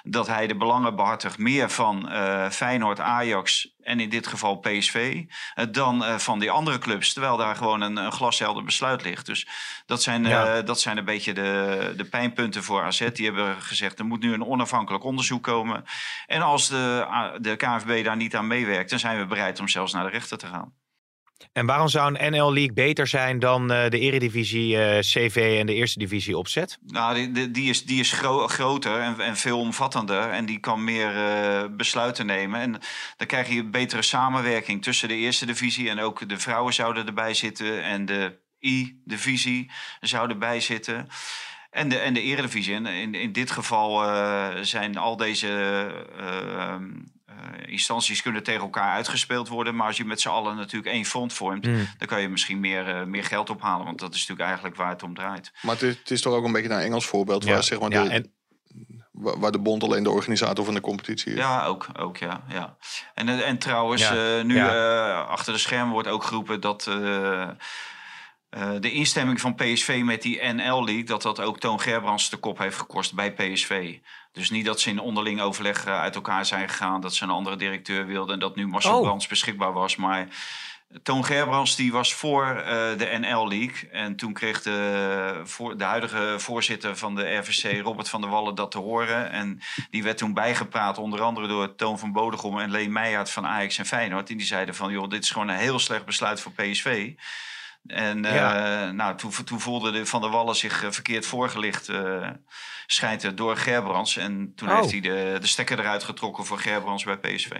dat hij de belangen behartigt meer van uh, Feyenoord, Ajax en in dit geval PSV, uh, dan van die andere clubs. Terwijl daar gewoon een, een glashelder besluit ligt. Dus dat zijn, ja. dat zijn een beetje de, de pijnpunten voor AZ. Die hebben gezegd, er moet nu een onafhankelijk onderzoek komen. En als de, de KNVB daar niet aan meewerkt, dan zijn we bereid om zelfs naar de rechter te gaan. En waarom zou een NL League beter zijn dan uh, de Eredivisie, uh, CV en de Eerste Divisie opzet? Nou, die, die is, die is gro groter en, en veel omvattender. En die kan meer uh, besluiten nemen. En dan krijg je betere samenwerking tussen de Eerste Divisie. En ook de vrouwen zouden erbij zitten. En de I-divisie zou erbij zitten. En de, en de Eredivisie. En in, in dit geval zijn al deze uh, instanties kunnen tegen elkaar uitgespeeld worden. Maar als je met z'n allen natuurlijk één front vormt, mm. dan kan je misschien meer, uh, meer geld ophalen. Want dat is natuurlijk eigenlijk waar het om draait. Maar het is, het is toch ook een beetje een Engels voorbeeld waar, zeg maar, de, en... waar de bond alleen de organisator van de competitie is. Ja, ook. ook ja, ja. En, eh, en trouwens, ja. nu ja. achter de schermen wordt ook geroepen dat. Uh, de instemming van PSV met die NL League, dat dat ook Toon Gerbrands de kop heeft gekost bij PSV. Dus niet dat ze in onderling overleg uh, uit elkaar zijn gegaan, dat ze een andere directeur wilden en dat nu Marcel oh. Brands beschikbaar was. Maar Toon Gerbrands die was voor uh, de NL League. En toen kreeg de, voor, de huidige voorzitter van de RVC, Robert van der Wallen, dat te horen. En die werd toen bijgepraat, onder andere door Toon van Bodegom en Leen Meijert van Ajax en Feyenoord. En die zeiden van, joh, dit is gewoon een heel slecht besluit voor PSV. En uh, nou, toen, toen voelde de Van der Wallen zich uh, verkeerd voorgelicht, uh, schijnt het, door Gerbrands. En toen oh. heeft hij de, de stekker eruit getrokken voor Gerbrands bij PSV.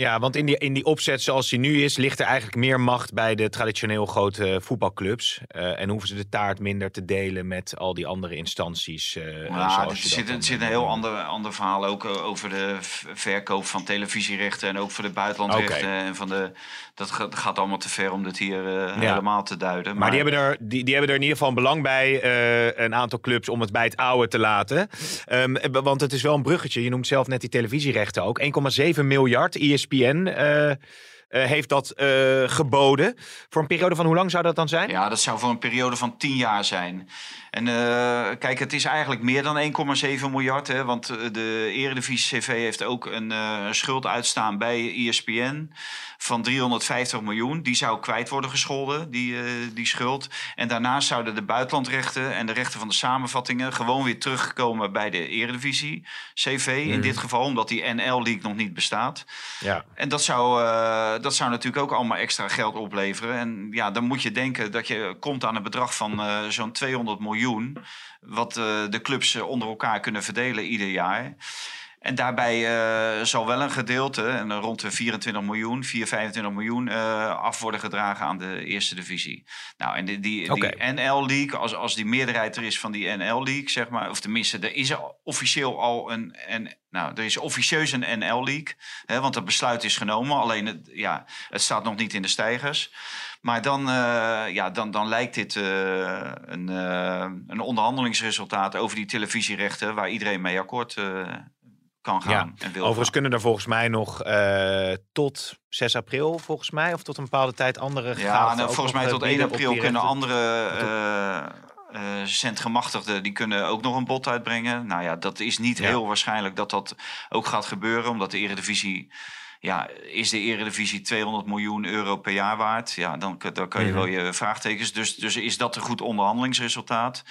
Ja, want in die, in die opzet zoals die nu is, ligt er eigenlijk meer macht bij de traditioneel grote voetbalclubs. Uh, en hoeven ze de taart minder te delen met al die andere instanties. Uh, ja, er zit, zit een heel ander, ander verhaal ook over de verkoop van televisierechten en ook voor de buitenlandrechten. En van de, dat gaat allemaal te ver om dit hier uh, helemaal te duiden. Maar, maar, die, hebben er, die, die hebben er in ieder geval belang bij, een aantal clubs, om het bij het oude te laten. Um, want het is wel een bruggetje. Je noemt zelf net die televisierechten ook. 1,7 miljard. ISP ESPN uh, uh, heeft dat uh, geboden. Voor een periode van hoe lang zou dat dan zijn? Ja, dat zou voor een periode van 10 jaar zijn. En uh, kijk, het is eigenlijk meer dan 1,7 miljard. Hè, want de Eredivisie CV heeft ook een schuld uitstaan bij ESPN van 350 miljoen. Die zou kwijt worden gescholden, die, die schuld. En daarnaast zouden de buitenlandrechten en de rechten van de samenvattingen gewoon weer terugkomen bij de Eredivisie CV. In mhm. dit geval, omdat die NL League nog niet bestaat. Ja. En dat zou dat zou natuurlijk ook allemaal extra geld opleveren. En ja, dan moet je denken dat je komt aan een bedrag van eh, zo'n 200 miljoen. Wat eh, de clubs eh, onder elkaar kunnen verdelen ieder jaar. En daarbij eh, zal wel een gedeelte, en rond de 24 miljoen, 4, 25 miljoen, eh, af worden gedragen aan de eerste divisie. Nou, en die, die, NL-league, als, als die meerderheid er is van die NL-league, zeg maar, of tenminste, er is officieel al een, en nou, er is officieus een NL-league, hè, want het besluit is genomen, alleen het, ja, het staat nog niet in de stijgers. Maar dan, eh, ja, dan, dan lijkt dit een, een onderhandelingsresultaat over die televisierechten waar iedereen mee akkoord kan gaan Ja, en wil Overigens gaan. kunnen er volgens mij nog eh, tot 6 april, volgens mij, of tot een bepaalde tijd andere Ja, nou, volgens mij eh, tot 1 bieden op april kunnen andere eh, centgemachtigden... die kunnen ook nog een bod uitbrengen. Nou ja, dat is niet Ja. heel waarschijnlijk dat dat ook gaat gebeuren... omdat de eredivisie... Ja, is de eredivisie 200 miljoen euro per jaar waard? Ja, dan, dan kan je Mhm. wel je vraagtekens... Dus, dus is dat een goed onderhandelingsresultaat?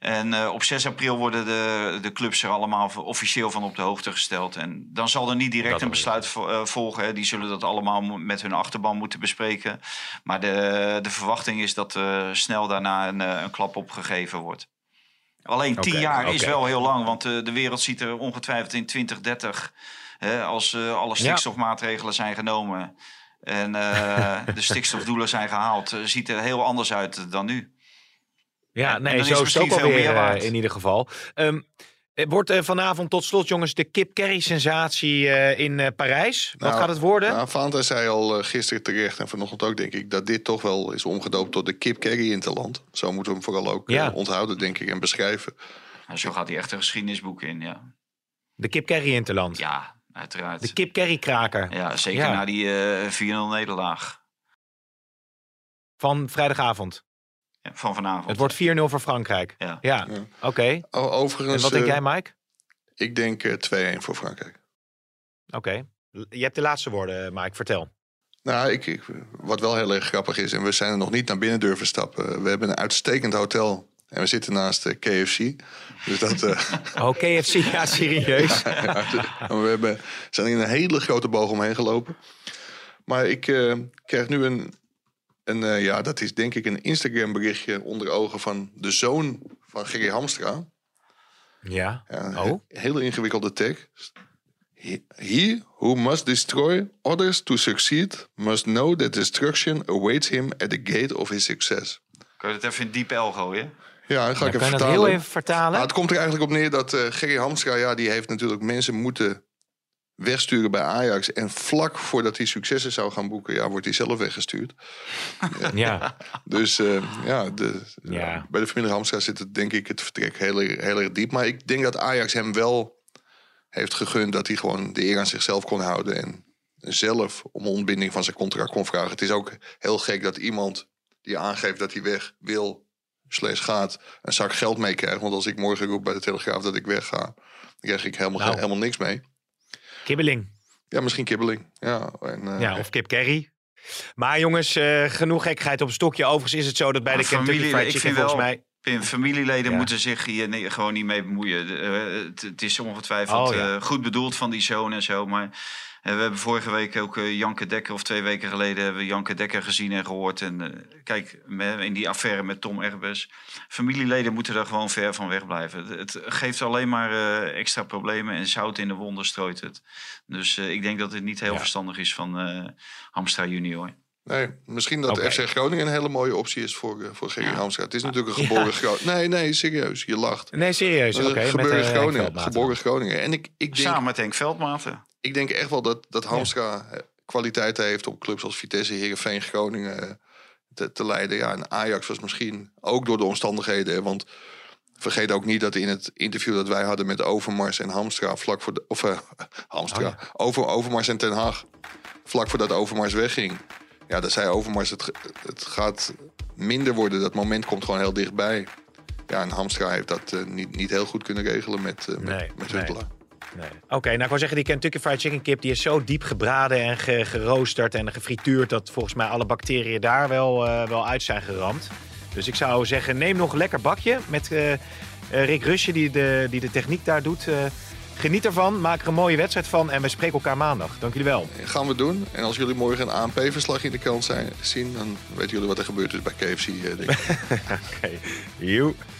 En eh, op 6 april worden de, de clubs er allemaal officieel van op de hoogte gesteld. En dan zal er niet direct Dat een besluit eh, volgen. Hè. Die zullen dat allemaal met hun achterban moeten bespreken. Maar de, de verwachting is dat eh, snel daarna een, een klap opgegeven wordt. Alleen tien Oké, jaar is wel heel lang, want eh, de wereld ziet er ongetwijfeld in 2030, hè, als alle stikstofmaatregelen zijn genomen en [LAUGHS] de stikstofdoelen zijn gehaald, eh, ziet er heel anders uit dan nu. Ja, En- nee, en zo is het ook alweer meer eh, waard. in ieder geval. Ehm, het wordt eh, vanavond tot slot, jongens, de Kip Kerry-sensatie eh, in eh, Parijs. Wat Nou, gaat het worden? Nou, zei al gisteren terecht en vanochtend ook, denk ik, dat dit toch wel is omgedoopt tot de kip Kerry Interland. Zo moeten we hem vooral ook Ja. onthouden, denk ik, en beschrijven. Nou, zo gaat hij echt een geschiedenisboek in, ja. De Kip Kerry-interland. Ja, uiteraard. De Kip Kerry-kraker Ja, zeker Ja. na die eh 4-0 nederlaag van vrijdagavond. Van vanavond. Het wordt 4-0 voor Frankrijk. Ja. Ja, Ja. oké. Overigens, En wat denk eh, jij, Mike? ik denk eh, 2-1 voor Frankrijk. Oké. Je hebt de laatste woorden, eh, Mike. Vertel. Nou, ik, ik- wat wel heel erg grappig is, en we zijn er nog niet naar binnen durven stappen. We hebben een uitstekend hotel en we zitten naast de KFC. Dus dat, eh, [LAUGHS] Oh, KFC, ja, [LAUGHS] serieus. ja, we hebben, zijn in een hele grote boog omheen gelopen. Maar ik eh, krijg nu een, een eh, ja, dat is denk ik een Instagram berichtje onder ogen van de zoon van Gerry Hamstra. Ja. Oh. he- hele ingewikkelde tekst. He, who must destroy others to succeed must know that destruction awaits him at the gate of his success. Kun je het even in diep L gooien? Ja, dan ga ik kan even je dat vertalen. heel even vertalen? Nou, het komt er eigenlijk op neer dat eh Gerry Hamstra, ja, die heeft natuurlijk mensen moeten wegsturen bij Ajax. En vlak voordat hij successen zou gaan boeken, ja, wordt hij zelf weggestuurd. Ja. Dus eh, ja, de, Ja. bij de familie Hamstra zit het denk ik het vertrek heel, erg- heel erg diep. Maar ik denk dat Ajax hem wel heeft gegund dat hij gewoon de eer aan zichzelf kon houden. En zelf om ontbinding van zijn contract kon vragen. Het is ook heel gek dat iemand die aangeeft dat hij weg wil, slash gaat, een zak geld meekrijgt. Want als ik morgen roep bij de Telegraaf dat ik wegga, dan krijg ik helemaal, Nou. helemaal niks mee. Kibbeling. Ja, misschien kibbeling. Ja, en, eh, Ja, of Kip Kerry. Maar jongens, eh, genoeg gekheid op een stokje. Overigens is het zo dat bij Maar de Kentucky familie- Fried ik Chicken vind volgens wel- mij... Pim, familieleden Ja. moeten zich hier nee- gewoon niet mee bemoeien. Eh, het, is ongetwijfeld Oh, ja. eh, goed bedoeld van die zoon en zo. Maar eh, we hebben vorige week ook eh, Janke Dekker, of twee weken geleden, hebben we Janke Dekker gezien en gehoord. En eh, kijk, in die affaire met Tom Erbes. Familieleden moeten daar gewoon ver van weg blijven. Het, geeft alleen maar eh, extra problemen en zout in de wonden strooit het. Dus eh, ik denk dat het niet heel Ja. verstandig is van eh Hamstra junior. Nee, misschien dat Oké. FC Groningen een hele mooie optie is voor, voor Gerry Ja. Hamstra. Het is natuurlijk een geboren Groningen. Nee, nee, serieus. Je lacht. Nee, serieus. Oké, met geboren eh, Groningen. Geboren Groningen. En ik, ik, denk, Samen met Henk Veldmaten. Ik denk echt wel dat, dat Hamstra eh, kwaliteiten heeft om clubs als Vitesse, Heerenveen, Groningen eh, te, te leiden. Ja, en Ajax was misschien ook door de omstandigheden. Want vergeet ook niet dat in het interview dat wij hadden met Overmars en Hamstra, vlak voor de. Of eh, [LAUGHS] Hamstra. Oh Over, Overmars en Ten Haag. Vlak voordat Overmars wegging. Ja, daar zei Overmars, het, het gaat minder worden. Dat moment komt gewoon heel dichtbij. Ja, en Hamstra heeft dat niet, niet heel goed kunnen regelen met, met, Nee, met nee. Nee. Oké, nou ik wou zeggen, die Kentucky Fried Chicken kip die is zo diep gebraden en ge- geroosterd en gefrituurd dat volgens mij alle bacteriën daar wel, eh, wel uit zijn geramd. Dus ik zou zeggen, neem nog een lekker bakje met eh, eh, Rick Rusje die de, die de techniek daar doet. Geniet ervan, maak er een mooie wedstrijd van en we spreken elkaar maandag. Dank jullie wel. Gaan we doen. En als jullie morgen een ANP-verslag in de krant zijn, zien, dan weten jullie wat er gebeurd is bij KFC. denk ik. [LAUGHS]